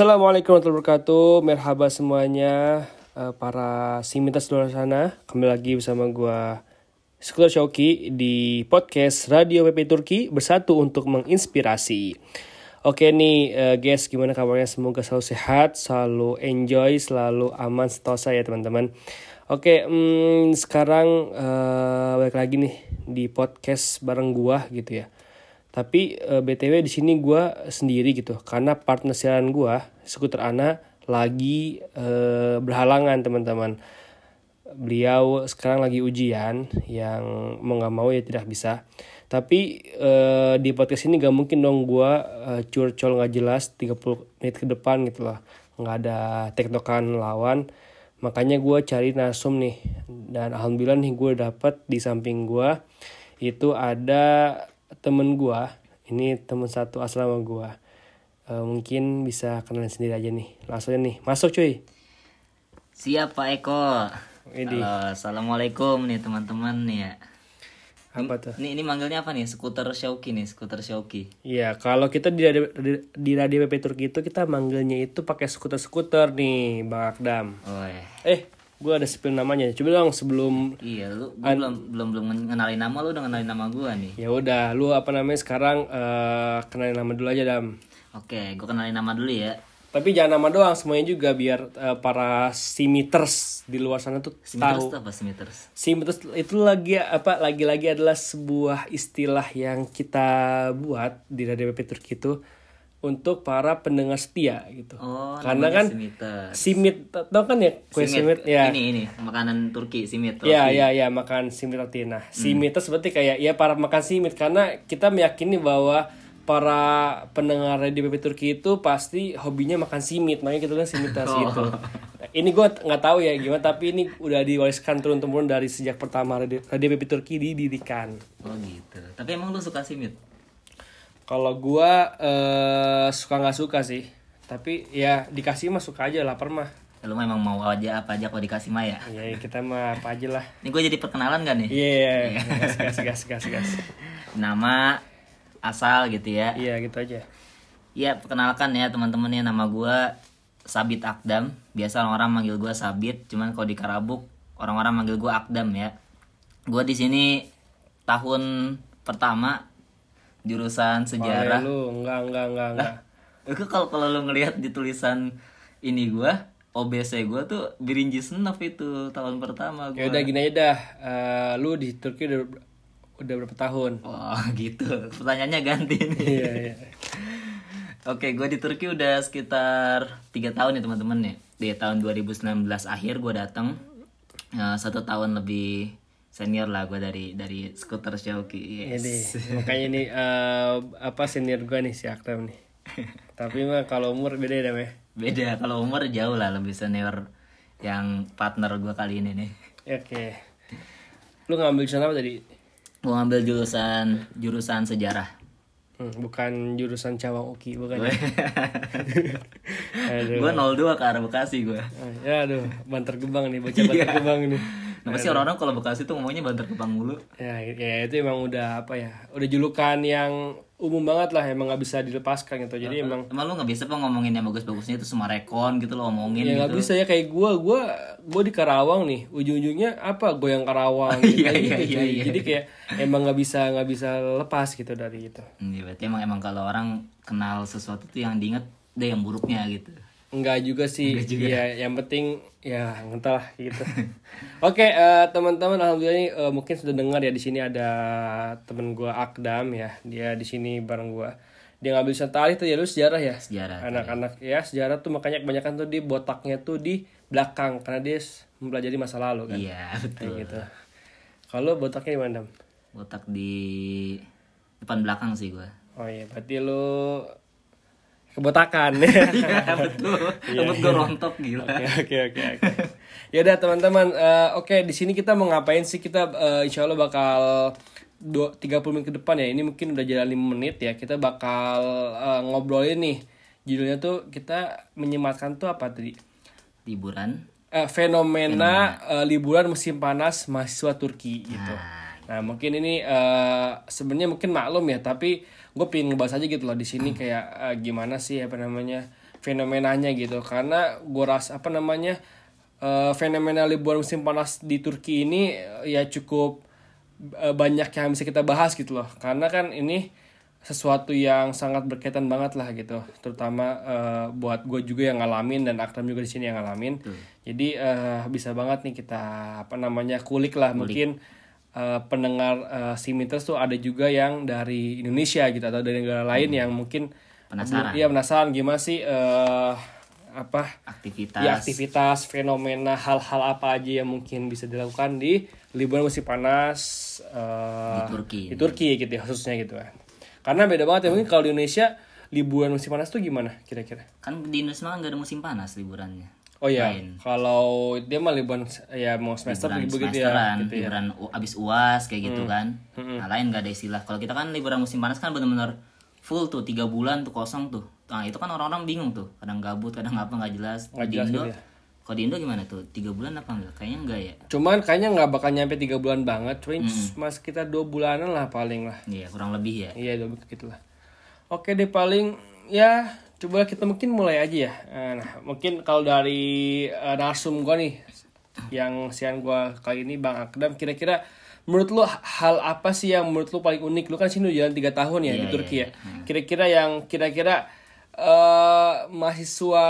Assalamualaikum warahmatullahi wabarakatuh. Merhaba semuanya eh, para simitas luar sana. Kembali lagi bersama gua Skuter Shoki di podcast Radio PP Turki bersatu untuk menginspirasi. Oke nih eh, guys, gimana kabarnya? Semoga selalu sehat, selalu enjoy, selalu aman, sentosa ya teman-teman. Oke, hmm, sekarang eh, balik lagi nih di podcast bareng gua gitu ya. Tapi eh, btw di sini gua sendiri gitu, karena partner siaran gua, skuter Ana lagi eh, berhalangan teman-teman. Beliau sekarang lagi ujian yang mau nggak mau ya tidak bisa. Tapi eh, di podcast ini gak mungkin dong gua eh, curcol nggak jelas 30 menit ke depan gitu loh. nggak ada tektokan lawan. Makanya gua cari nasum nih. Dan alhamdulillah nih gue dapet di samping gua itu ada temen gua. Ini temen satu asrama gua. Eh, mungkin bisa kenalin sendiri aja nih. Langsung aja nih. Masuk cuy. Siap Pak Eko. Ini Halo, assalamualaikum nih teman-teman nih ya. apa tuh? Ini ini manggilnya apa nih? Skuter Shauki nih, skuter Shauki. Iya, kalau kita di radio, di, di radio PP Turki itu kita manggilnya itu pakai skuter-skuter nih, Bang Akdam. Oh ya. Eh, gua ada spill namanya. Coba dong sebelum Iya, lu gua belum belum belum ngenalin nama lu udah ngenalin nama gua nih. ya udah, lu apa namanya sekarang eh kenalin nama dulu aja, Dam. Oke, gua kenalin nama dulu ya. Tapi jangan nama doang, semuanya juga biar eh, para simiters di luar sana tuh Simeters tahu. tuh apa Simeters? Simiters itu lagi apa lagi-lagi adalah sebuah istilah yang kita buat di radio Turki itu untuk para pendengar setia gitu. Oh, Karena kan simit tau kan ya kue simit, ya. Ini ini makanan Turki simit. Ya, ya, ya, makan simit roti. Nah, simit itu seperti kayak ya para makan simit karena kita meyakini bahwa para pendengar di PP Turki itu pasti hobinya makan simit, makanya kita bilang simitas gitu. Ini gue nggak tahu ya gimana, tapi ini udah diwariskan turun temurun dari sejak pertama radio, radio PP Turki didirikan. Oh gitu. Tapi emang lu suka simit? Kalau gua eh, suka nggak suka sih, tapi ya dikasih mah suka aja lapar mah. Lu memang mau aja apa aja kalau dikasih Maya. Ya kita mah apa aja lah. Ini gue jadi perkenalan gak nih? Iya, gas gas gas gas gas. Nama, asal gitu ya. Iya gitu aja. Iya, perkenalkan ya teman-teman ya nama gua Sabit Akdam. Biasa orang-orang manggil gua Sabit, cuman kalau di Karabuk orang-orang manggil gua Akdam ya. Gua di sini tahun pertama jurusan sejarah. Boleh lu enggak enggak enggak enggak. Itu kalau kalau lu ngelihat di tulisan ini gua OBC gua tuh birinji senep itu tahun pertama Ya gua. udah gini aja dah. Eh, lu di Turki udah udah berapa tahun? Wah, gitu. Pertanyaannya ganti nih. Iya iya. Oke, gue di Turki udah sekitar tiga tahun ya teman-teman ya. Di tahun 2019 akhir gue datang Eh, satu tahun lebih senior lah gue dari dari skuter. Ini Yes. makanya ini eh, apa senior gua nih si Akram nih. Tapi mah kalau umur beda ya Dam, ya. Beda kalau umur jauh lah lebih senior yang partner gue kali ini nih. Oke. Lu ngambil jurusan apa tadi? Gue ngambil jurusan jurusan sejarah. Hmm, bukan jurusan Cawang Uki, bukan. ya? gue 02 ke arah Bekasi gue. Ya aduh, Banter Gebang nih, bocah Banter Gebang nih. Kenapa sih orang-orang kalau Bekasi tuh ngomongnya Bantar Gebang mulu? Ya, ya itu emang udah apa ya? Udah julukan yang umum banget lah, emang nggak bisa dilepaskan gitu. Jadi emang Emang lu nggak bisa apa ngomongin yang bagus-bagusnya itu Sumarekon gitu lo ngomongin ya gitu. nggak bisa ya kayak gua, gua, gua di Karawang nih, ujung-ujungnya apa? Goyang Karawang. gitu, Iya, iya, gitu, iya, iya. Jadi kayak emang nggak bisa nggak bisa lepas gitu dari itu. Hmm, ya berarti emang emang kalau orang kenal sesuatu tuh yang diinget deh yang buruknya gitu. Enggak juga sih. Iya, yang penting ya entahlah gitu. Oke, eh, teman-teman alhamdulillah ini eh, mungkin sudah dengar ya di sini ada temen gua Akdam ya. Dia di sini bareng gua. Dia ngambil jurusan tarikh tuh ya lu sejarah ya. Sejarah. Anak-anak ya sejarah tuh makanya kebanyakan tuh di botaknya tuh di belakang karena dia mempelajari masa lalu kan. Iya Kayak betul. gitu. Kalau botaknya di mana? Dam? Botak di depan belakang sih gua. Oh iya, berarti lu kebotakan. Iya betul. Rambut gua rontok gila. Oke oke oke. Ya udah teman-teman, eh, oke di sini kita mau ngapain sih? Kita eh, insya Allah bakal dua, 30 menit ke depan ya. Ini mungkin udah jalan 5 menit ya. Kita bakal eh, ngobrolin nih. Judulnya tuh kita menyematkan tuh apa tadi? Liburan. Eh, fenomena eh, liburan musim panas mahasiswa Turki gitu. Nah mungkin ini eh, sebenarnya mungkin maklum ya, tapi gue pengen ngebahas aja gitu loh di sini kayak eh, gimana sih apa namanya fenomenanya gitu. Karena gue rasa apa namanya eh, fenomena liburan musim panas di Turki ini eh, ya cukup eh, banyak yang bisa kita bahas gitu loh. Karena kan ini sesuatu yang sangat berkaitan banget lah gitu. Terutama eh, buat gue juga yang ngalamin dan Akram juga di sini yang ngalamin. Jadi eh, bisa banget nih kita apa namanya kulik lah mungkin eh, pendengar eh, Simiters tuh ada juga yang dari Indonesia gitu atau dari negara lain yang mungkin Penasaran. Iya penasaran. Gimana sih eh, apa aktivitas. ya aktivitas fenomena hal-hal apa aja yang mungkin bisa dilakukan di liburan musim panas eh, Di Turki. di Turki gitu ya khususnya gitu kan. Karena beda banget ya mungkin kalau di Indonesia liburan musim panas tuh gimana kira-kira? Kan di Indonesia mah nggak ada musim panas liburannya oh ya Lain. kalau dia mah liburan ya mau semester liburan begitu ya semesteran, gitu ya. liburan u- abis uas kayak gitu kan. Nah lain nggak ada istilah. Kalau kita kan liburan musim panas kan bener-bener full tuh tiga bulan tuh kosong tuh. Nah itu kan orang-orang bingung tuh. Kadang gabut kadang apa nggak jelas. Nggak di jelas Indo gitu ya. kalau di Indo gimana tuh? Tiga bulan apa enggak kayaknya enggak ya? Cuman kayaknya nggak bakal nyampe tiga bulan banget cuman mas kita dua bulanan lah paling lah. Iya kurang lebih ya. Iya, udah gitu lah. Oke deh paling ya coba kita mungkin mulai aja ya. Eh, Nah, mungkin kalau dari eh, narsum gua nih yang sian gua kali ini Bang Akdam kira-kira menurut lu hal apa sih yang menurut lu paling unik? Lu kan sini udah jalan 3 tahun ya di Iya, Turki iya, ya. Kira-kira yang kira-kira eh mahasiswa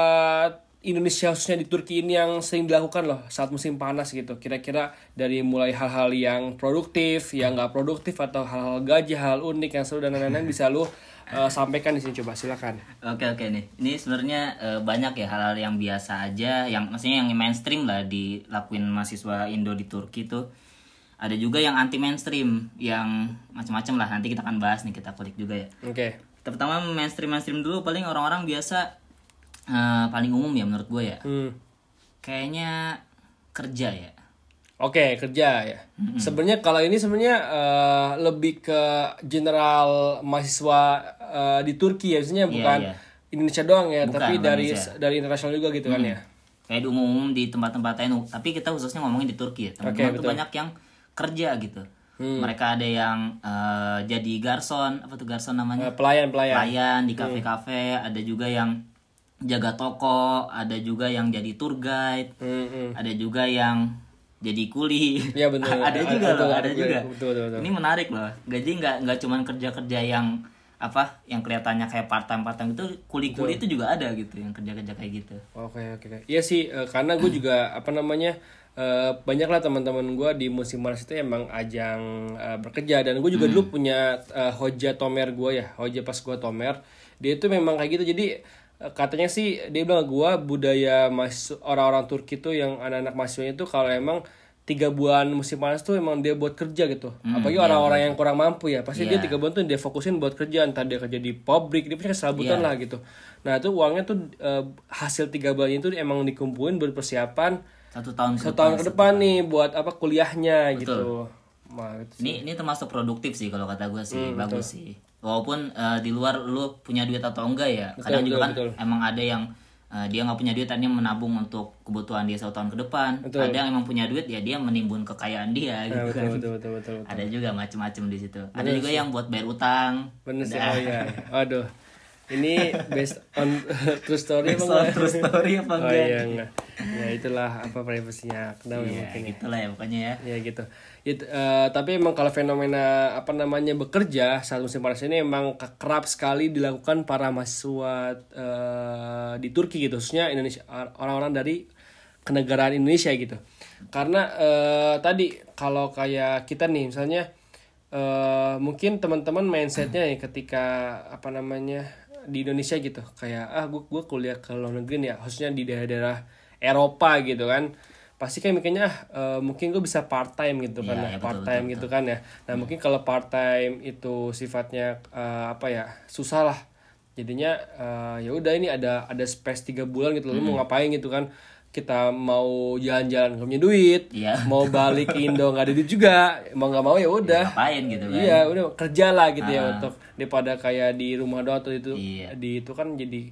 Indonesia khususnya di Turki ini yang sering dilakukan loh saat musim panas gitu. Kira-kira dari mulai hal-hal yang produktif, yang nggak produktif atau hal-hal gaji, hal unik yang seru dan lain-lain bisa lu eh, sampaikan di sini coba silakan. Oke oke nih, ini sebenarnya eh, banyak ya hal-hal yang biasa aja, yang maksudnya yang mainstream lah dilakuin mahasiswa Indo di Turki tuh. Ada juga yang anti mainstream, yang macam-macam lah. Nanti kita akan bahas nih, kita kulik juga ya. Oke. Pertama mainstream mainstream dulu paling orang-orang biasa eh, paling umum ya menurut gue ya. Hmm. Kayaknya kerja ya. Oke kerja ya. Sebenarnya kalau ini sebenarnya eh, lebih ke general mahasiswa eh, di Turki ya, maksudnya bukan iya. Indonesia doang ya, Bukan, tapi dari Indonesia. dari internasional juga gitu kan ya. Kayak di umum di tempat-tempat lain, tapi kita khususnya ngomongin di Turki ya. Teman-teman tuh betul. banyak yang kerja gitu. Mereka ada yang eh, jadi garson, apa tuh garson namanya? Eh, pelayan pelayan. pelayan di kafe-kafe, ada juga yang jaga toko, ada juga yang jadi tour guide, Hmm, hmm. ada juga yang jadi kuli. Iya, bener. ada Ada- juga ada- loh, ada ada juga. juga. Betul, betul, betul. Ini menarik loh. Gaji nggak nggak cuman kerja-kerja yang apa yang kelihatannya kayak part time part time itu kuli-kuli itu juga ada gitu yang kerja-kerja kayak gitu. Oke oke oke. Iya sih eh, karena gue juga apa namanya eh, banyak lah teman-teman gue di musim panas itu emang ajang eh, bekerja. Dan gue juga dulu punya eh, hoja tomer gue ya hoja pas gue tomer. Dia itu memang kayak gitu. Jadi katanya sih dia bilang gue budaya mas orang-orang Turki tuh yang anak-anak mahasiswanya itu kalau emang tiga bulan musim panas tuh emang dia buat kerja gitu. Apalagi orang-orang yang kurang mampu ya. Pasti dia Iya. tiga bulan tuh dia fokusin buat kerja. Entah dia kerja di pabrik dia punya serabutan lah gitu. Nah itu uangnya tuh eh, hasil tiga bulan itu emang dikumpulin buat persiapan Satu tahun ke satu tahun ke depan nih buat apa kuliahnya gitu. Wah, gitu. Ini ini termasuk produktif sih kalau kata gue Hmm, sih, bagus sih. Walaupun eh, di luar lu punya duit atau enggak ya, kadang juga kan betul. emang ada yang eh, dia nggak punya duit, tadinya menabung untuk kebutuhan dia satu tahun ke depan. Ada yang emang punya duit ya dia menimbun kekayaan dia Nah, gitu betul, kan. betul betul betul betul Ada juga macem-macem di situ. Ada juga yang buat bayar utang. bener sih oh iya aduh ini based on true story Based emang on true story apa oh enggak? iya enggak ya itulah apa privasinya kenapa Ya, mungkin ya gitu lah ya pokoknya ya. ya gitu It- eh, tapi emang kalau fenomena apa namanya bekerja saat musim panas ini emang ke- kerap sekali dilakukan para mahasiswa eh, di Turki gitu. Khususnya Indonesia orang-orang dari kenegaraan Indonesia gitu. Karena eh, tadi kalau kayak kita nih misalnya eh, mungkin teman-teman mindsetnya nih ketika apa namanya di Indonesia gitu. Kayak ah gue gue kuliah ke luar negeri ya khususnya di daerah-daerah Eropa gitu kan pasti kan mikirnya ah, eh, mungkin gue bisa part time gitu kan Iya, ya, iya, betul, part time betul, gitu kan ya. Nah mungkin kalau part time itu sifatnya eh, apa ya susah lah. Jadinya eh, ya udah ini ada ada space tiga bulan gitu lu mau ngapain gitu kan. Kita mau jalan-jalan nggak punya duit Iya. mau balik ke Indo nggak ada duit juga mau nggak mau ya udah. Ngapain gitu kan? iya udah kerja lah gitu ya untuk daripada kayak di rumah doang atau itu. Iya. di itu kan jadi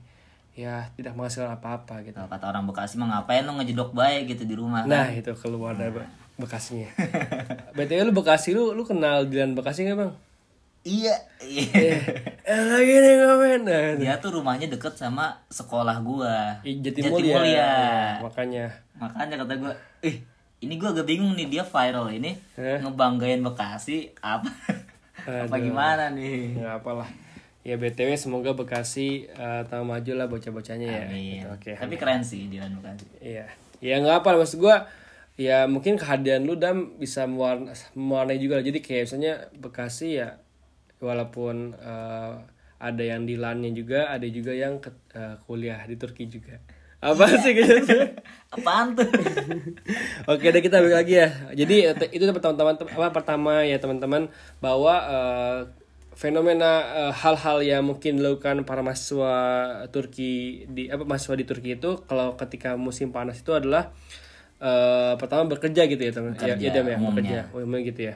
ya tidak menghasilkan apa-apa gitu Kalau kata orang Bekasi mah ngapain lu ngejedok baik gitu di rumah kan? nah itu keluar dari Be- Bekasinya btw lu Bekasi lu lu kenal Dilan Bekasi nggak bang Iya, iya. Eh lagi nih ngamen. Nah, Dia tuh rumahnya deket sama sekolah gua. Ih, Jatimulya. Jatimulya. Makanya. Makanya kata gua, "Ih, ini gua agak bingung nih dia viral ini Eh? ngebanggain Bekasi apa? apa gimana nih?" Nggak apalah. Ya BTW semoga Bekasi eh, tahu maju lah bocah-bocahnya ya. Amin. Gitu, Oke. Tapi keren sih Dilan Bekasi. Iya. Ya nggak apa maksud gua ya mungkin kehadiran lu dam bisa mewarna, mewarnai juga lah. jadi kayak misalnya Bekasi ya walaupun eh, ada yang di LAN-nya juga ada juga yang ke- eh, kuliah di Turki juga apa sih gitu Apaan tuh? Oke deh kita balik lagi ya. Jadi itu teman-teman apa pertama ya teman-teman bahwa eh, fenomena eh, hal-hal yang mungkin dilakukan para mahasiswa Turki di apa mahasiswa di Turki itu kalau ketika musim panas itu adalah eh, pertama bekerja gitu ya teman. Ya, ya, Dam, ya bekerja, umumnya gitu ya.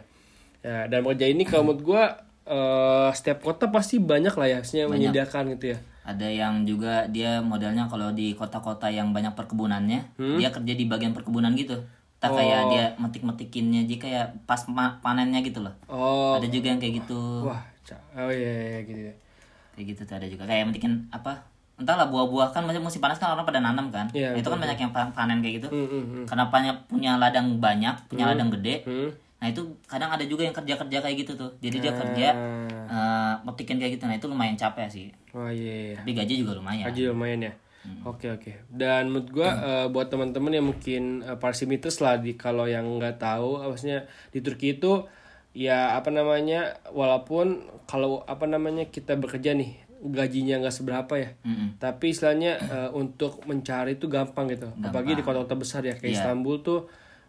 Ya dan bekerja ini kalau menurut gua eh, setiap kota pasti banyak lah ya, maksudnya menyediakan gitu ya. Ada yang juga dia modelnya kalau di kota-kota yang banyak perkebunannya, Hmm? dia kerja di bagian perkebunan gitu. Tak kayak dia metik-metikinnya jadi kayak pas panennya gitu loh. Oh, Ada juga yang kayak gitu. wah, oh iya, iya, iya gitu ya. Kayak gitu tuh ada juga kayak metikin apa? Entahlah buah-buah kan musim panas kan orang pada nanam kan. Nah, itu kan banyak yang pa- panen kayak gitu. Hmm, hmm, hmm. Karena punya punya ladang banyak, punya ladang gede. Hmm. Nah, itu kadang ada juga yang kerja-kerja kayak gitu tuh. Jadi dia kerja Ah. eh, metikin kayak gitu. Nah, itu lumayan capek sih. Oh iya. iya. Tapi gaji juga lumayan. Gaji lumayan ya. Hmm. Oke oke. Dan menurut gua eh, buat teman-teman yang mungkin uh, parsimiters lah di kalau yang nggak tahu, maksudnya di Turki itu ya apa namanya, walaupun kalau apa namanya kita bekerja nih gajinya nggak seberapa ya. Mm-mm. Tapi istilahnya eh, untuk mencari itu gampang gitu. Apalagi di kota-kota besar ya kayak Iya. Istanbul tuh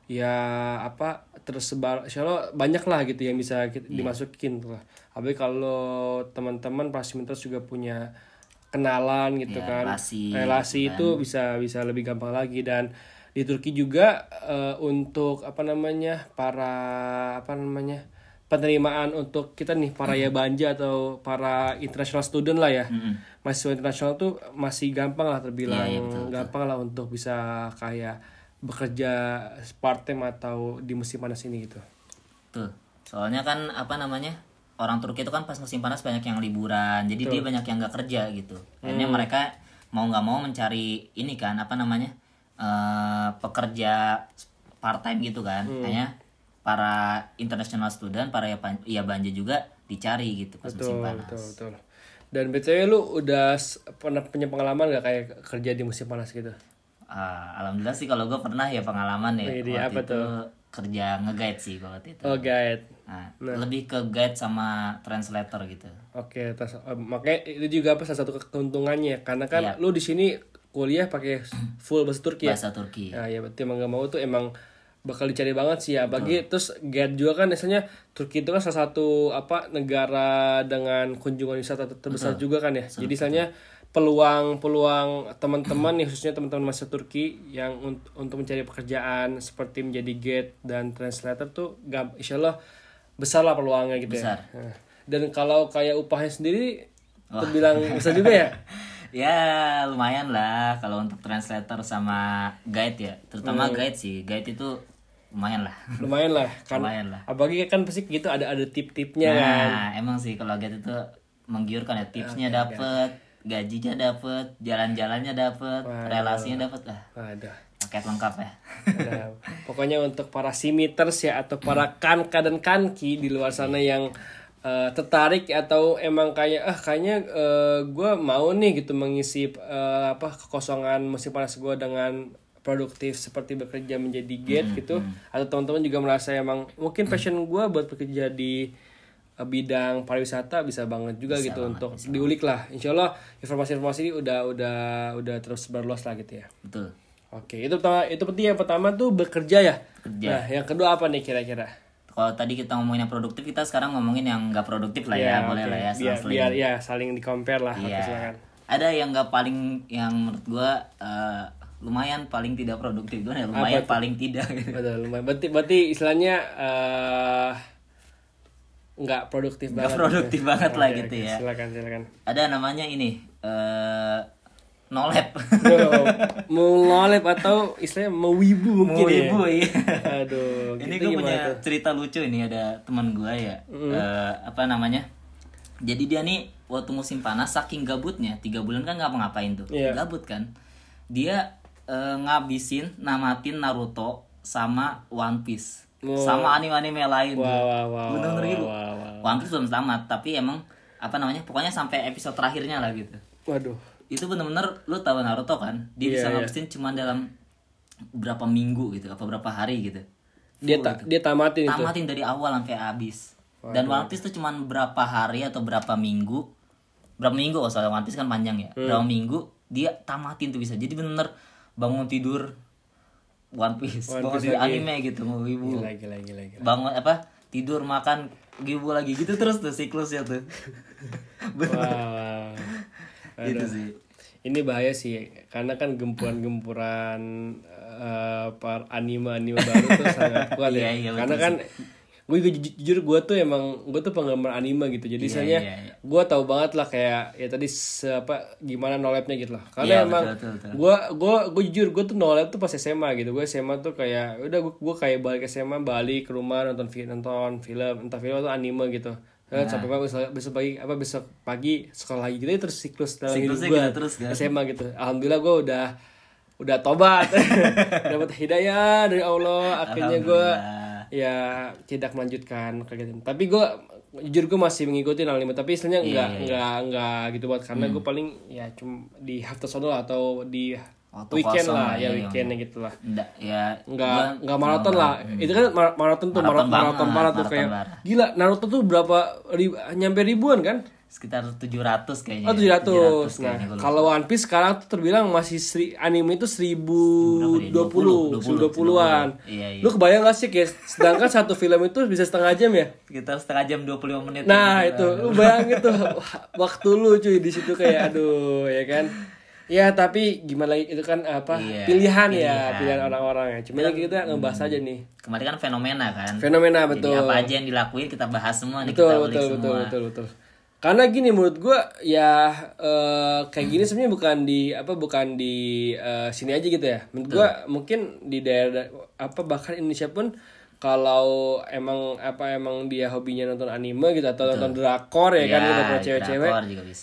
ya apa tersebar insya Allah banyak lah gitu yang bisa kita, Iya. dimasukin tuh lah. Apalagi kalau teman-teman parsimiters juga punya kenalan gitu Iya, kan relasi, relasi itu bisa bisa lebih gampang lagi dan di Turki juga eh, untuk apa namanya para apa namanya penerimaan untuk kita nih para ya banja atau para international student lah ya Mm-mm. mahasiswa internasional tuh masih gampang lah terbilang Iya, iya, betul, gampang lah untuk bisa kayak bekerja part time atau di musim panas ini gitu Tuh. Soalnya kan apa namanya? Orang Turki itu kan pas musim panas banyak yang liburan. Jadi dia banyak yang nggak kerja gitu. Akhirnya Hmm. mereka mau nggak mau mencari ini kan apa namanya? eh pekerja part time gitu kan. Hmm. Hanya para international student, para ya, ya banja juga dicari gitu pas musim panas. betul betul dan btw lu udah pernah punya pengalaman gak kayak kerja di musim panas gitu Ah, alhamdulillah sih kalau gue pernah ya pengalaman ya. Waktu apa itu kerja nge-guide sih gua waktu itu. oh guide Nah, lebih ke guide sama translator gitu. Oke, terus eh, makanya itu juga apa salah satu keuntungannya karena kan Iya. lu di sini kuliah pakai full bahasa Turki ya. Bahasa Turki. Nah, ya berarti emang gak mau tuh emang bakal dicari banget sih ya. Bagi terus guide juga kan misalnya Turki itu kan salah satu apa negara dengan kunjungan wisata ter- terbesar juga kan ya. Jadi misalnya peluang-peluang teman-teman nih khususnya teman-teman masa Turki yang un- untuk mencari pekerjaan seperti menjadi guide dan translator tuh gak, insya Allah besar lah peluangnya gitu Besar. ya. Dan kalau kayak upahnya sendiri terbilang besar juga ya. Ya lumayan lah kalau untuk translator sama guide ya, terutama Hmm. guide sih, guide itu lumayan lah. Lumayan lah kan. Lumayan lah. Apalagi kan pasti gitu ada ada tip-tipnya kan. Nah emang sih kalau guide itu menggiurkan ya, tipsnya dapet, gajinya dapet, jalan-jalannya dapet, relasinya dapet lah, Waduh. paket lengkap ya. Nah, pokoknya untuk para simiters ya atau para kanka dan kanki di luar sana yang eh, tertarik atau emang kayak ah kayaknya gue mau nih gitu mengisi eh, apa kekosongan musim panas gue dengan produktif seperti bekerja menjadi guide gitu atau teman-teman juga merasa emang mungkin passion gue buat bekerja di eh, bidang pariwisata bisa banget juga gitu untuk diulik lah insya Allah informasi-informasi ini udah udah udah terus berluas lah gitu ya Betul. Oke, itu pertama itu penting yang pertama tuh bekerja ya. Kerja. Nah, yang kedua apa nih kira-kira? Kalau tadi kita ngomongin yang produktif, kita sekarang ngomongin yang nggak produktif lah ya, boleh oke. lah ya. Biar, selang-seling. biar ya saling di compare lah. Iya. Oke, silakan. Ada yang nggak paling yang menurut gua eh, lumayan paling tidak produktif gua ya lumayan paling tidak gitu. Betul, lumayan. Berarti, berarti istilahnya eh nggak produktif Nggak banget. produktif banget lah Oke, gitu ya. Silakan, silakan. Ada namanya ini eh nolep. Mau nolep atau istilahnya mau wibu mungkin Mau ya. iya. Aduh, ini gitu gue punya tuh? cerita lucu ini ada teman gue ya. Eh, apa namanya? Jadi dia nih waktu musim panas saking gabutnya tiga bulan kan nggak ngapain tuh Iya. gabut kan dia eh, ngabisin namatin Naruto sama One Piece Wow. sama anime-anime lain. Wah, wah, wah, bener-bener gitu wah, wah. One Piece belum tamat tapi emang apa namanya pokoknya sampai episode terakhirnya lah gitu Waduh. itu bener-bener lu tahu Naruto kan dia Iya, bisa iya. ngabisin cuma dalam berapa minggu gitu apa berapa hari gitu Dia ta dia tamatin itu. tamatin dari awal sampai habis dan One Piece tuh cuman berapa hari atau berapa minggu berapa minggu oh soalnya One Piece kan panjang ya Hmm. berapa minggu dia tamatin tuh bisa jadi bener bangun tidur One Piece One bangun Piece tidur lagi. anime gitu mau ibu Gila, gila, gila, gila. bangun apa tidur makan gibu lagi gitu terus tuh siklusnya tuh Wah, wah. gitu sih Ini bahaya sih, karena kan gempuran-gempuran eh, par anime-anime baru tuh sangat kuat ya. Iya, iya, karena kan gue juga ju- jujur gue tuh emang gue tuh penggemar anime gitu. Jadi misalnya iya, iya. gue tahu banget lah kayak ya tadi se- apa gimana nolepnya gitu lah. Karena Iya, emang gue gue gue jujur gue tuh nolep tuh pas SMA gitu. Gue SMA tuh kayak udah gue, gue kayak balik SMA balik ke rumah nonton film nonton film entah film atau anime gitu. Nah. Sampai besok, besok pagi apa besok pagi sekolah lagi gitu ya terus siklus dalam hidup gue gitu terus kan? SMA gitu alhamdulillah gue udah udah tobat dapat hidayah dari Allah akhirnya gue. Ya tidak melanjutkan gitu tapi gue jujur gue masih mengikuti anime tapi istilahnya Iya, nggak nggak nggak gitu banget karena Hmm. gue paling ya cuma di hafta lah atau di Waktu weekend kosong lah ya iya, iya. weekendnya gitu lah. Nggak, ya nggak gua- nggak maraton lah. itu kan mar- maraton tuh Maraton maraton maraton banget, parah tuh maraton kayak gila Naruto tuh berapa ribu, nyampe ribuan kan sekitar 700 kayaknya Oh 700. 700 Nah, kayaknya lupa. kalau One Piece sekarang tuh terbilang masih seri, anime itu 1020, 20, 1020-an. Iya, iya. Lu kebayang gak sih guys? Sedangkan satu film itu bisa setengah jam ya? sekitar setengah jam 25 menit Nah, gitu. itu lu bayangin tuh waktu lu cuy di situ kayak aduh ya kan. Ya tapi gimana lagi itu kan apa Iya, pilihan, ya pilihan. pilihan orang-orang ya. Cuma kita ngebahas aja nih. kemarin kan fenomena kan Fenomena jadi betul. apa aja yang dilakuin kita bahas semua nih betul kita ulik betul semua betul betul betul karena gini menurut gua ya eh, kayak gini sebenarnya bukan di apa bukan di eh, sini aja gitu ya. Menurut gua mungkin di daerah apa bahkan Indonesia pun kalau emang apa emang dia hobinya nonton anime gitu atau nonton drakor ya kan Ya, gitu kalau cewek-cewek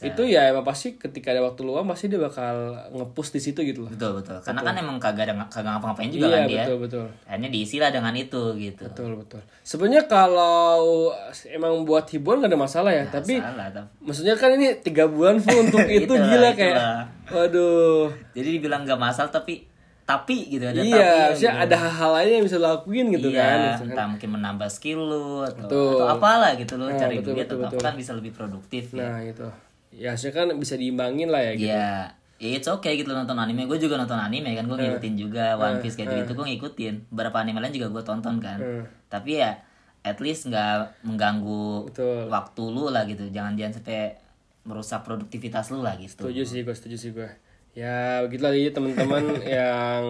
itu ya emang pasti ketika ada waktu luang pasti dia bakal ngepush di situ gitu loh. Betul betul. Karena kan emang kagak ada kagak ngapa-ngapain juga iya kan dia. betul betul. Akhirnya diisi lah dengan itu gitu. Betul betul. Sebenarnya kalau emang buat hiburan gak ada masalah ya tapi salah tapi Maksudnya kan ini tiga bulan full untuk itu Itulah, gila kayak, itulah. waduh. jadi dibilang gak masalah tapi tapi gitu ada iya, tapi maksudnya ada hal-hal lain yang bisa lo lakuin gitu iya, kan. Entah mungkin menambah skill lu atau, Betul. atau apalah gitu lo Nah, cari betul, duit betul, atau apa betul. kan bisa lebih produktif ya. Nah itu, ya maksudnya kan bisa diimbangin lah ya gitu. Iya, ya it's okay gitu lo nonton anime. Gue juga nonton anime kan, gue Eh. ngikutin juga One Piece kayak gitu. Gue ngikutin. Beberapa anime lain juga gue tonton kan. Tapi ya, at least nggak mengganggu Betul. waktu lu lah gitu. Jangan jangan sampai merusak produktivitas lu lah gitu. Setuju sih gue, setuju sih gue. Ya begitulah jadi teman-teman yang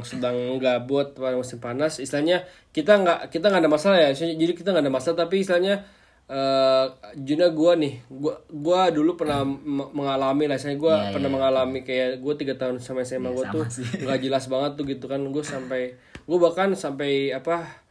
sedang gabut pada musim panas, istilahnya kita nggak kita nggak ada masalah ya. Jadi kita nggak ada masalah, tapi istilahnya eh Juna gua nih, gua gua dulu pernah me- mengalami lah, saya gua Iya, pernah iya. mengalami kayak gua tiga tahun sama SMA gua sama tuh nggak jelas banget tuh gitu kan, gua sampai gua bahkan sampai apa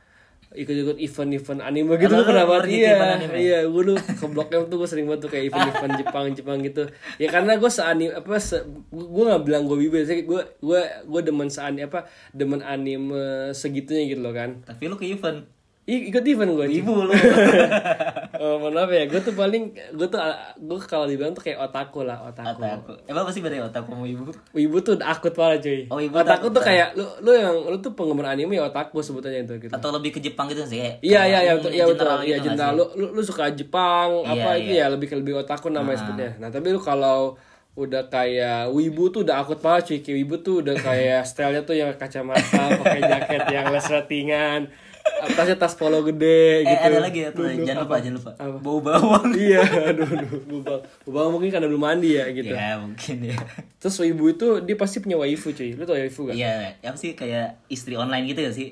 ikut-ikut event-event anime gitu Lu- lu pernah lu banget iya iya gue dulu ke M tuh gue sering banget tuh kayak event-event Jepang Jepang gitu. Ya karena gue seani apa se, gue nggak bilang gue wibu sih gue gue gue demen seani apa demen anime segitunya gitu loh kan. Tapi lu ke event. I, ikut event gue Ibu lu. oh, mohon maaf ya gue tuh paling gue tuh gue kalau dibilang tuh kayak otaku lah otaku Otaku. Emang apa sih beda otak sama ibu? Wibu tuh akut parah cuy Oh, wibu otaku tuh kayak lu lu yang lu tuh penggemar anime ya otaku sebutannya itu gitu Atau lebih ke Jepang gitu sih kayak. Iya iya iya kayak betul iya betul iya gitu jenderal sih? lu, lu lu suka Jepang Iya, apa itu iya. ya lebih ke lebih otaku namanya sebutnya. Nah tapi lu kalau udah kayak wibu tuh udah akut banget cuy kayak wibu tuh udah kayak stylenya tuh yang kacamata pakai jaket yang les ratingan tasnya tas polo gede Eh gitu. ada lagi ya tuh, Duduk, jangan lupa, apa? jangan lupa. Apa? Bau bawang. iya aduh aduh bubang bubang mungkin karena belum mandi ya gitu. Ya mungkin ya. Terus wibu itu dia pasti punya waifu cuy. Lu tau waifu gak? Iya, apa sih kayak istri online gitu gak sih?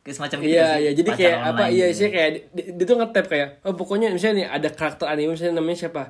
Kayak semacam gitu Iya iya jadi Pacar kayak apa iya gitu. sih kayak dia, dia tuh ngetap kayak oh pokoknya misalnya nih ada karakter anime misalnya namanya siapa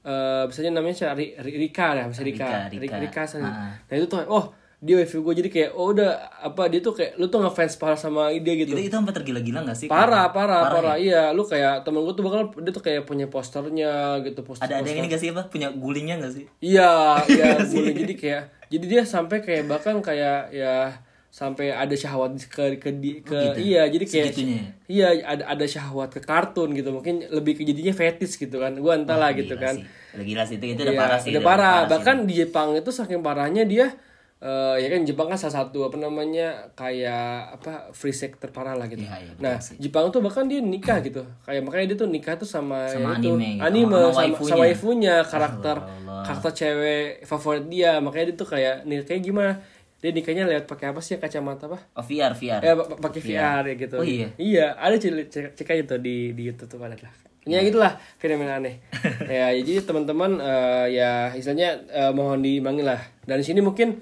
eh misalnya namanya siapa Ri- Ri- Rika ya misalnya Rika Rika, Rika, Rika. Rika. Ah. nah itu tuh oh dia wifi gue jadi kayak oh udah apa dia tuh kayak lu tuh ngefans parah sama dia gitu Itu itu sampai tergila-gila gak sih? parah parah parah, iya lu kayak temen gue tuh bakal dia tuh kayak punya posternya gitu poster Ada ada yang ini gak sih apa? Punya gulingnya gak sih? iya iya boleh jadi kayak jadi dia sampai kayak bahkan kayak ya sampai ada syahwat ke ke, di- ke iya jadi kayak Segitunya ya? iya ada ada syahwat ke kartun gitu mungkin lebih ke jadinya fetish gitu kan gua entah lah gitu kan sih. Gila sih itu itu udah Iya, parah sih. udah parah. Bahkan di Jepang itu saking parahnya dia eh, ya kan Jepang kan salah satu apa namanya kayak apa free sex terparah lah gitu. Iya, iya, betul nah, Jepang tuh bahkan dia nikah gitu. Kayak makanya dia tuh nikah tuh sama, Sama ya itu, anime gitu, anime sama sama, waifunya. sama waifunya, karakter Allah. karakter cewek favorit dia. Makanya dia tuh kayak nih kayak gimana? Dia nikahnya lihat pakai apa sih kacamata apa? Oh VR VR. Ya pa- pakai VR ya gitu. Oh, iya? Iya, ada cek cek, cek aja tuh di di YouTube tuh ada lah. Ya gitulah fenomena aneh. ya jadi teman-teman eh, ya istilahnya eh, mohon diimbangi lah. Dan di sini mungkin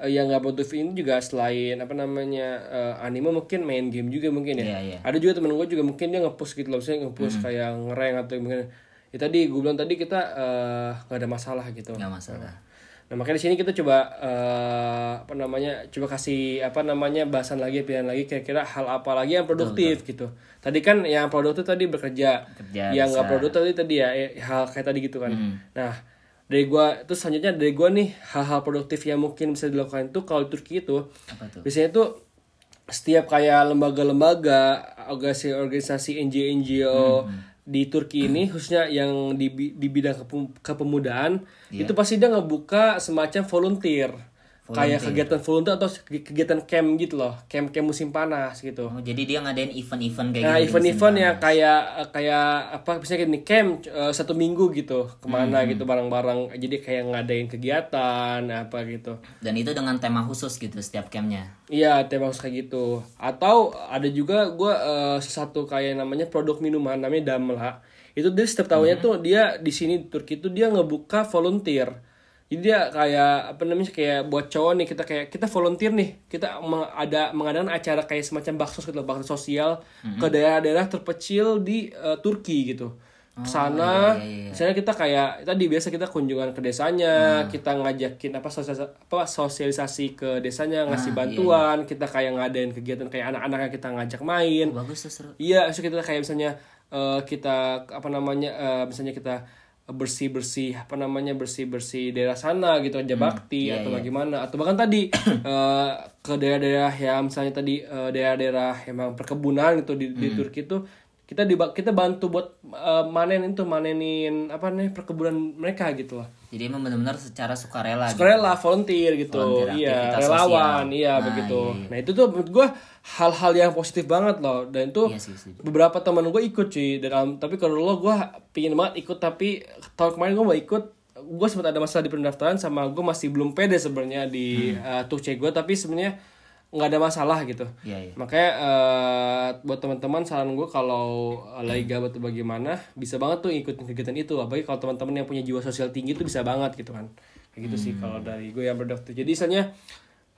eh, yang nggak produktif ini juga selain apa namanya eh, anime mungkin main game juga mungkin ya. Iya, iya. Ada juga temen gue juga mungkin dia nge-push gitu loh, misalnya nge-push kayak ngereng atau mungkin ya tadi gue bilang tadi kita eh, nggak ada masalah gitu. Gak masalah. Nah makanya di sini kita coba eh, apa namanya coba kasih apa namanya bahasan lagi pilihan lagi kira-kira hal apa lagi yang produktif gitu. Tadi kan yang produktif tadi bekerja, Kerja, yang nggak produktif tadi tadi ya hal kayak tadi gitu kan. Nah dari gua terus selanjutnya dari gua nih hal-hal produktif yang mungkin bisa dilakukan itu kalau di Turki itu Apa tuh? biasanya tuh setiap kayak lembaga-lembaga organisasi-organisasi NGO-NGO di Turki ini khususnya yang di, di bidang kepem- kepemudaan itu pasti dia ngebuka semacam volunteer kayak kegiatan volunteer atau ke- kegiatan camp gitu loh camp camp musim panas gitu Oh, jadi dia ngadain event-event kayak Nah, gitu. event-event yang kayak kayak apa misalnya gini camp eh, satu minggu gitu ke mana gitu bareng-barang jadi kayak ngadain kegiatan apa gitu. Dan itu dengan tema khusus gitu setiap campnya. Iya, tema khusus kayak gitu. Atau ada juga gue satu kayak namanya produk minuman namanya Damla. Itu dia setiap tahunnya tuh dia di sini di Turki itu dia ngebuka volunteer. Jadi dia kayak apa namanya kayak buat cowok nih kita kayak kita volunteer nih kita meng- ada mengadakan acara kayak semacam bakso gitu bakso sosial ke daerah-daerah terpencil di eh, Turki gitu. Ke sana, misalnya kita kayak tadi biasa kita kunjungan ke desanya, kita ngajakin apa sosialisasi, apa sosialisasi ke desanya ngasih bantuan, kita kayak ngadain kegiatan kayak anak-anak yang kita ngajak main. Oh, bagus tuh seru. Iya, so kita kayak misalnya eh, kita apa namanya eh, misalnya kita bersih bersih apa namanya bersih bersih daerah sana gitu aja bakti atau bagaimana atau bahkan tadi eh, ke daerah-daerah yang misalnya tadi eh, daerah-daerah emang perkebunan gitu di, di Turki itu kita di kita bantu buat eh, manen itu manenin apa nih perkebunan mereka gitu lah Jadi emang benar-benar secara sukarela gitu. Sukarela, volunteer gitu. Volunteer, iya, relawan, sosial. iya Nah, begitu. iya, iya. Nah, itu tuh menurut gua hal-hal yang positif banget loh. Dan itu Iya sih, setuju. beberapa teman gue ikut cuy. Dan tapi kalau lo gua pingin banget ikut tapi tahun kemarin gua mau ikut gue sempat ada masalah di pendaftaran sama gue masih belum pede sebenarnya di Hmm. uh, Tukce gue tapi sebenarnya nggak ada masalah gitu Iya, iya. makanya eh, buat teman-teman saran gue kalau eh, lagi gabut atau bagaimana bisa banget tuh ikutin kegiatan itu apalagi kalau teman-teman yang punya jiwa sosial tinggi itu bisa banget gitu kan kayak gitu sih kalau dari gue yang produktif jadi misalnya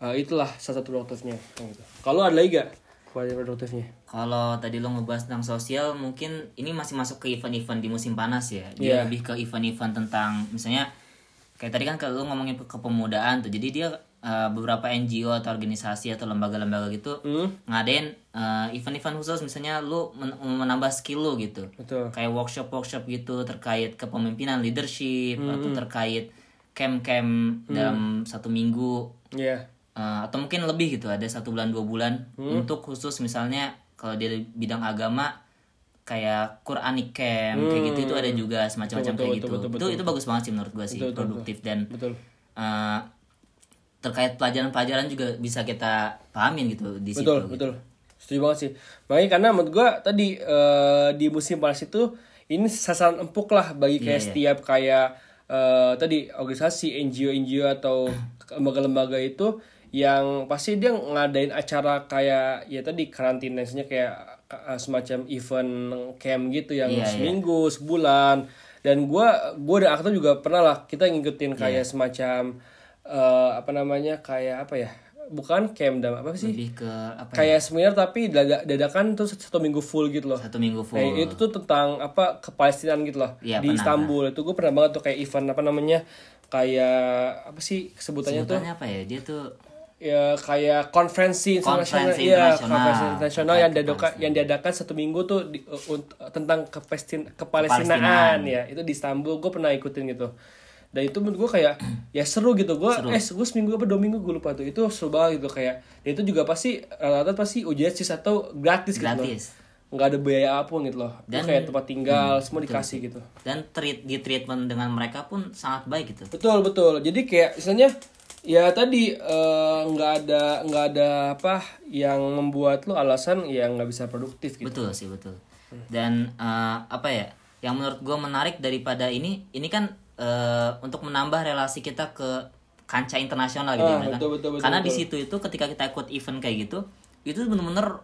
eh, itulah salah satu produktifnya gitu. Kalau ada lagi gak yang produktifnya Kalau tadi lo ngebahas tentang sosial, mungkin ini masih masuk ke event-event di musim panas ya. Dia Iya. lebih ke event-event tentang misalnya kayak tadi kan kalau lo ngomongin ke kepemudaan tuh. Jadi dia uh, beberapa NGO atau organisasi atau lembaga-lembaga gitu ngadain uh, event-event khusus. Misalnya lo men- menambah skill lo gitu. betul. Kayak workshop-workshop gitu terkait kepemimpinan leadership atau terkait camp-camp dalam satu minggu. Iya Uh, atau mungkin lebih gitu ada satu bulan dua bulan Hmm. untuk khusus misalnya kalau di bidang agama kayak Quranic camp kayak gitu itu ada juga semacam-macam kayak gitu. itu itu bagus banget sih menurut gue sih produktif dan betul. uh, terkait pelajaran-pelajaran juga bisa kita pahamin gitu di situ betul betul. Setuju banget sih. Makanya karena menurut gua tadi eh, di musim panas itu ini sasaran empuk lah bagi kayak setiap kayak eh, tadi organisasi NGO NGO atau lembaga-lembaga itu yang pasti dia ngadain acara kayak ya tadi karantinanya kayak eh, semacam event camp gitu yang Iya, iya. seminggu sebulan. Dan gua gua dan Akta juga pernah lah kita ngikutin kayak semacam eh, apa namanya kayak apa ya bukan camp dan apa sih? Lebih ke apa ya, kayak seminar tapi dada- dadakan tuh satu minggu full gitu loh. satu minggu full. Nah, itu tuh tentang apa kepalestinaan gitu loh. Iya, di pernah, Istanbul. Itu gue pernah banget tuh kayak event apa namanya kayak apa sih sebutannya tuh? Sebutannya apa ya? Dia tuh ya kayak konferensi internasional. Iya internasional. konferensi internasional yang diadakan yang diadakan satu minggu tuh di- uh, tentang kepestin kepalestinaan. Ya itu di Istanbul. Gue pernah ikutin gitu. Dan itu menurut gue kayak ya seru gitu. Gue eh gue seminggu apa dua minggu gue lupa tuh. Itu seru banget gitu kayak dan itu juga pasti rata-rata pasti ujian atau gratis, gitu Gratis. nggak ada biaya apa pun gitu loh. Itu Dan- kayak tempat tinggal semua dikasih gitu. Dan treat di treatment dengan mereka pun sangat baik gitu. Betul betul. Jadi kayak misalnya ya tadi eh, nggak ada nggak ada apa yang membuat lo alasan ya nggak bisa produktif gitu. betul sih betul dan eh, apa ya yang menurut gue menarik daripada ini ini kan eh, untuk menambah relasi kita ke kancah internasional gitu Ah, ya kan betul, betul, betul, karena di betul. situ itu ketika kita ikut event kayak gitu itu bener-bener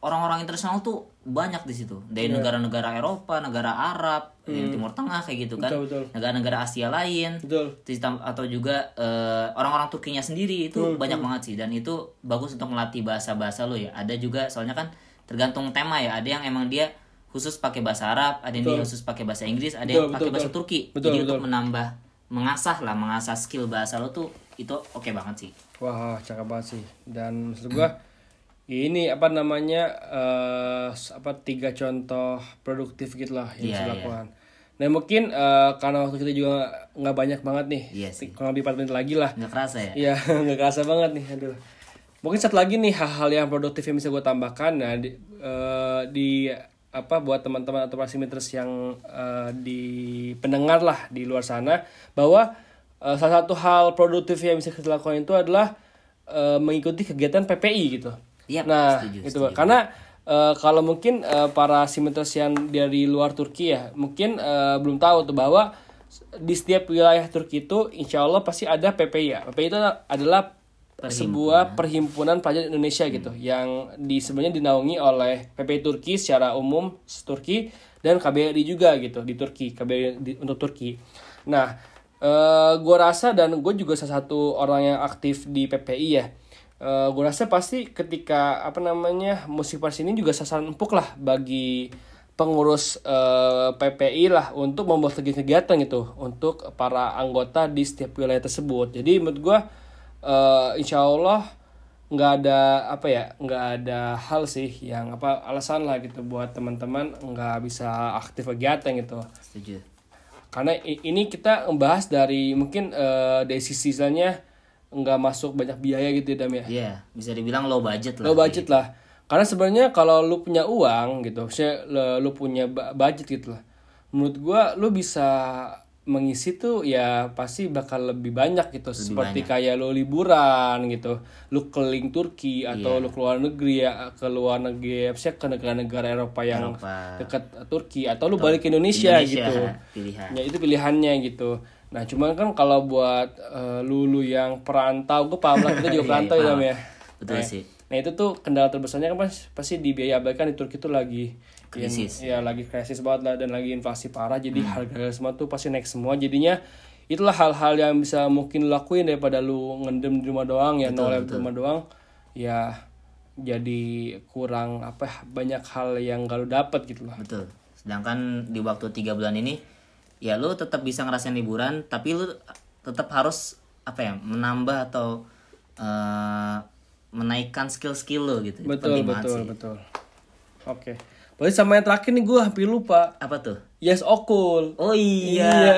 orang-orang internasional tuh banyak di situ dari Iya. negara-negara Eropa negara Arab dari Timur Tengah kayak gitu kan Hmm. Betul, betul. negara-negara Asia lain Betul. Atau juga eh, orang-orang Turkinya sendiri itu Hmm, banyak banget sih dan itu bagus untuk melatih bahasa-bahasa lo ya ada juga soalnya kan tergantung tema ya ada yang emang dia khusus pakai bahasa Arab ada yang dia khusus pakai bahasa Inggris ada yang Betul, pakai betul, bahasa betul. Turki Betul, jadi betul. untuk menambah mengasah lah mengasah skill bahasa lo tuh itu oke banget sih Wah cakep banget sih. Dan maksud gua ini apa namanya eh, apa tiga contoh produktif gitu lah yang bisa iya. dilakukan. Nah mungkin eh, karena waktu kita juga nggak banyak banget nih, sih. kurang lebih 4 menit lagi lah. nggak kerasa ya Iya, nggak kerasa banget nih, aduh. Mungkin satu lagi nih hal-hal yang produktif yang bisa gue tambahkan, nah di, eh, di apa buat teman-teman atau pasimiters yang eh, di pendengar lah di luar sana, bahwa eh, salah satu hal produktif yang bisa kita lakukan itu adalah eh, mengikuti kegiatan PPI gitu. Iya, nah, setuju, gitu karena eh, kalau mungkin eh, para simiters yang dari luar Turki ya, mungkin eh, belum tahu tuh bahwa di setiap wilayah Turki itu insya Allah pasti ada PPI ya. PPI itu adalah sebuah perhimpunan pelajar Indonesia gitu yang di sebenarnya dinaungi oleh PPI Turki secara umum Turki dan KBRI juga gitu di Turki KBRI di- untuk Turki. Nah, eh gue rasa dan gue juga salah satu orang yang aktif di PPI ya. Eh gue rasa pasti ketika apa namanya musik pers ini juga sasaran empuk lah bagi pengurus eh, PPI lah untuk membuat kegiatan gitu untuk para anggota di setiap wilayah tersebut. Jadi menurut gue eh, insya Allah nggak ada apa ya nggak ada hal sih yang apa alasan lah gitu buat teman-teman nggak bisa aktif kegiatan gitu setuju karena ini kita membahas dari mungkin eh, dari sisi misalnya nggak masuk banyak biaya gitu ya Dam ya? Iya, bisa dibilang low budget lah. low budget lah. Karena sebenarnya kalau lu punya uang gitu saya lu punya budget gitu lah menurut gua lu bisa mengisi tuh ya pasti bakal lebih banyak gitu. Seperti kayak lu liburan gitu lu keliling Turki atau lu keluar negeri ya ke luar negeri sih, ke negara-negara Eropa yang Eropa. dekat Turki atau lu balik ke Indonesia, Indonesia, gitu. pilihan. ya itu pilihannya gitu nah cuman kan kalau buat eh, lulu yang perantau gue paham lah kita juga Iya, perantau ya. Dam ya Betul Nah, sih. Nah itu tuh kendala terbesarnya kan pas, pasti di biaya abaikan di Turki tuh lagi Krisis. Ya lagi krisis banget lah dan lagi inflasi parah jadi Hmm. harga semua tuh pasti naik semua jadinya itulah hal-hal yang bisa mungkin lakuin daripada lu ngendem di rumah doang ya nolep di rumah doang ya jadi kurang apa ya, banyak hal yang gak lu dapet gitu lah Betul. Sedangkan di waktu tiga bulan ini, ya lu tetap bisa ngerasain liburan, tapi lu tetap harus apa ya menambah atau eh, menaikkan skill-skill lo gitu. Itu betul betul sih. betul oke Berarti sama yang terakhir nih gue hampir lupa Apa tuh? Yes Okul Oh iya, Iya.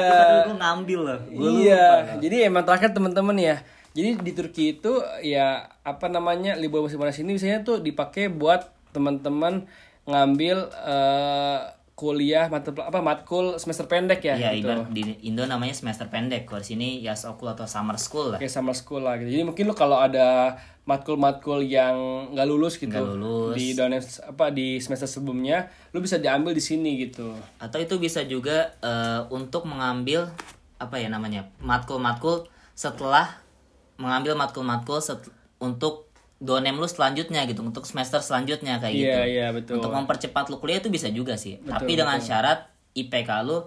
Gue ngambil loh. Gua iya, jadi emang terakhir teman-teman ya. Jadi di Turki itu ya apa namanya libur musim panas ini biasanya tuh dipakai buat teman-teman ngambil eh, kuliah mata apa matkul semester pendek ya Iya, gitu. ibarat di Indo namanya semester pendek. Kalau di sini Yasokul atau summer school lah. Kayak summer school lah gitu. Jadi mungkin lu kalau ada matkul-matkul yang nggak lulus gitu Nggak lulus. di down apa di semester sebelumnya, lu bisa diambil di sini gitu. Atau itu bisa juga eh, untuk mengambil apa ya namanya matkul-matkul setelah mengambil matkul-matkul set- untuk donem lu selanjutnya gitu untuk semester selanjutnya kayak gitu. Iya, iya betul. Untuk mempercepat lu kuliah itu bisa juga sih. Tapi dengan syarat IPK lu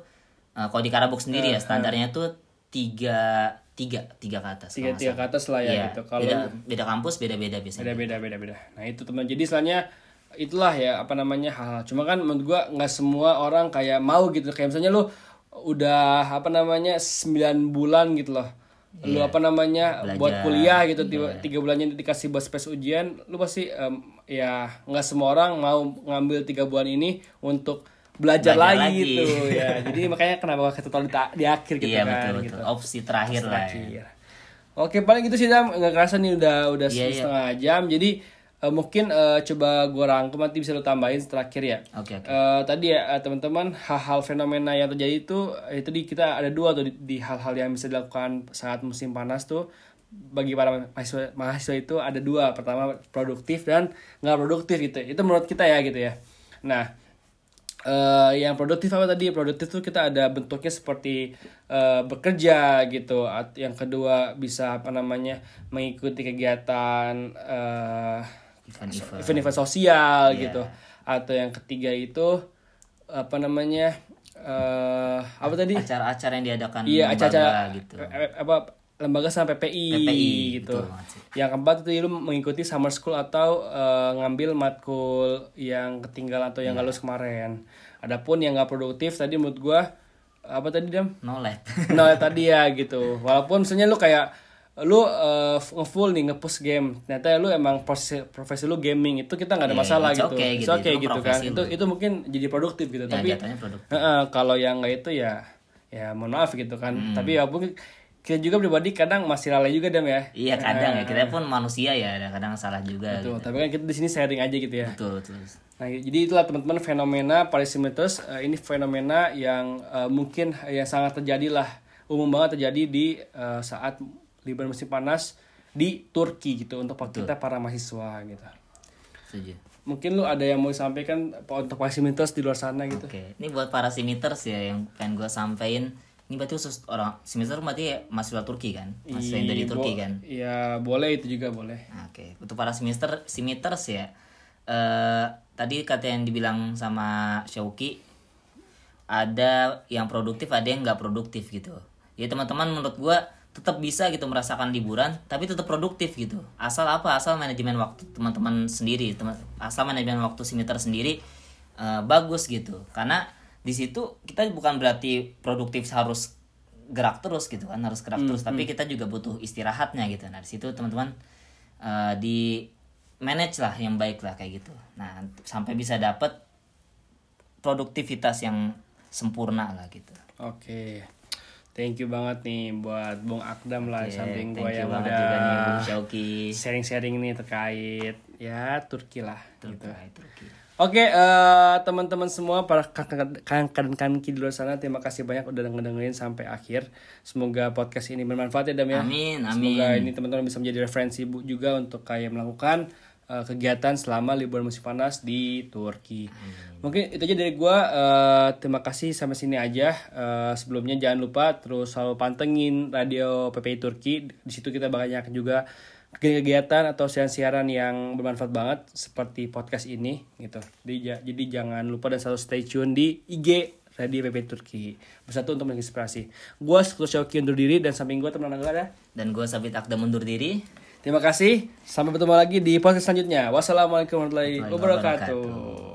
eh, kalau di Karabuk sendiri ya standarnya tuh tiga tiga tiga ke atas. nggak Tiga-tiga ke atas lah ya Iya, gitu. Kalau beda, beda kampus beda-beda biasanya. beda beda beda beda nah itu teman jadi istilahnya itulah ya apa namanya hal cuma kan menurut gua nggak semua orang kayak mau gitu kayak misalnya lu udah apa namanya 9 bulan gitu loh lu apa namanya buat kuliah gitu tiga, tiga bulannya dikasih buat space ujian lu pasti em, ya nggak semua orang mau ngambil tiga bulan ini untuk belajar, Belajar lagi, lagi. gitu ya jadi makanya kenapa kita tahu di, di akhir gitu iya kan betul gitu. betul opsi terakhir lah ya. Iya. Oke paling gitu sih Dam nggak kerasa nih udah udah Iya, iya. setengah jam jadi eh, mungkin eh, coba gua rangkum nanti bisa lu tambahin terakhir ya. oke oke. Eh, tadi ya teman-teman hal-hal fenomena yang terjadi itu itu di kita ada dua tuh di, hal-hal yang bisa dilakukan saat musim panas tuh. Bagi para mahasiswa mahasiswa itu ada dua. Pertama produktif dan nggak produktif gitu. Itu menurut kita ya gitu ya. Nah eh, yang produktif apa tadi? Produktif tuh kita ada bentuknya seperti eh, bekerja gitu. At- yang kedua bisa apa namanya mengikuti kegiatan eh, Event-event. sosial Iya. gitu. Atau yang ketiga itu apa namanya eh apa tadi? Acara-acara yang diadakan iya acara-acara gitu. eh, apa lembaga sama PPI, PPI, gitu. betul yang keempat itu lu mengikuti summer school atau eh, ngambil matkul yang ketinggalan atau yang nggak lulus kemarin. Adapun yang nggak produktif tadi menurut gua apa tadi dam no lab nah tadi ya gitu. Walaupun misalnya lu kayak lu uh, ngefull nih ngepush game. Ternyata lu emang profesi, profesi lu gaming itu kita nggak ada Iya, masalah it's gitu. okay gitu, okay itu gitu kan. itu itu mungkin jadi produktif gitu. Ya tapi Heeh, kalau yang nggak itu ya ya mohon maaf gitu kan. Hmm. tapi ya mungkin kita juga pribadi kadang masih lalai juga dam ya. Iya kadang ya. Kita pun manusia ya kadang salah juga Tuh, gitu. tapi kan kita di sini sharing aja gitu ya. Betul betul. Nah, jadi itulah teman-teman fenomena policymeters uh, ini fenomena yang uh, mungkin yang sangat terjadi lah umum banget terjadi di uh, saat liburan musim panas di Turki gitu untuk kita para mahasiswa gitu. setuju Mungkin lu ada yang mau disampaikan untuk policymeters di luar sana gitu. Oke, ini buat para simiters ya yang pengen gue sampein. Ini berarti khusus orang simiter berarti ya mahasiswa Turki kan? Mahasiswa yang dari Ih, Turki kan? Ya boleh itu juga boleh. Oke, untuk para simiter simiters ya. Eh tadi kata yang dibilang sama Shauki ada yang produktif, ada yang nggak produktif gitu. Ya teman-teman menurut gua tetap bisa gitu merasakan liburan tapi tetap produktif gitu. Asal apa? Asal manajemen waktu teman-teman sendiri teman asal manajemen waktu simiter sendiri eh, bagus gitu. Karena di situ kita bukan berarti produktif harus gerak terus gitu kan harus gerak terus tapi kita juga butuh istirahatnya gitu. Nah di situ teman-teman eh, di manage lah yang baik lah kayak gitu. Nah sampai bisa dapet produktivitas yang sempurna lah gitu. Oke. Thank you banget nih buat Bung Akdam lah di samping you yang udah juga nih Bung sharing-sharing nih terkait ya Turki lah gitu. Terkait Turki. Oke, eh, teman-teman semua para kakak dan kanki di luar sana, terima kasih banyak udah ngedengerin sampai akhir. Semoga podcast ini bermanfaat ya Dam ya. Amin, amin. Semoga ini teman-teman bisa menjadi referensi juga untuk kayak melakukan eh, kegiatan selama liburan musim panas di Turki. Mungkin itu aja dari gua. eh, terima kasih sampai sini aja. Eh, sebelumnya jangan lupa terus selalu pantengin radio PPI Turki. Di situ kita banyak juga kegiatan atau siaran-siaran yang bermanfaat banget seperti podcast ini gitu. Jadi, ja- jadi jangan lupa dan selalu stay tune di IG Radio PP Turki. Bersatu untuk menginspirasi. Gua Sekutu Syauki undur diri dan samping gua teman gue ada. Dan gue Sabit Akda mundur diri. Terima kasih. Sampai bertemu lagi di podcast selanjutnya. Wassalamualaikum warahmatullahi wabarakatuh.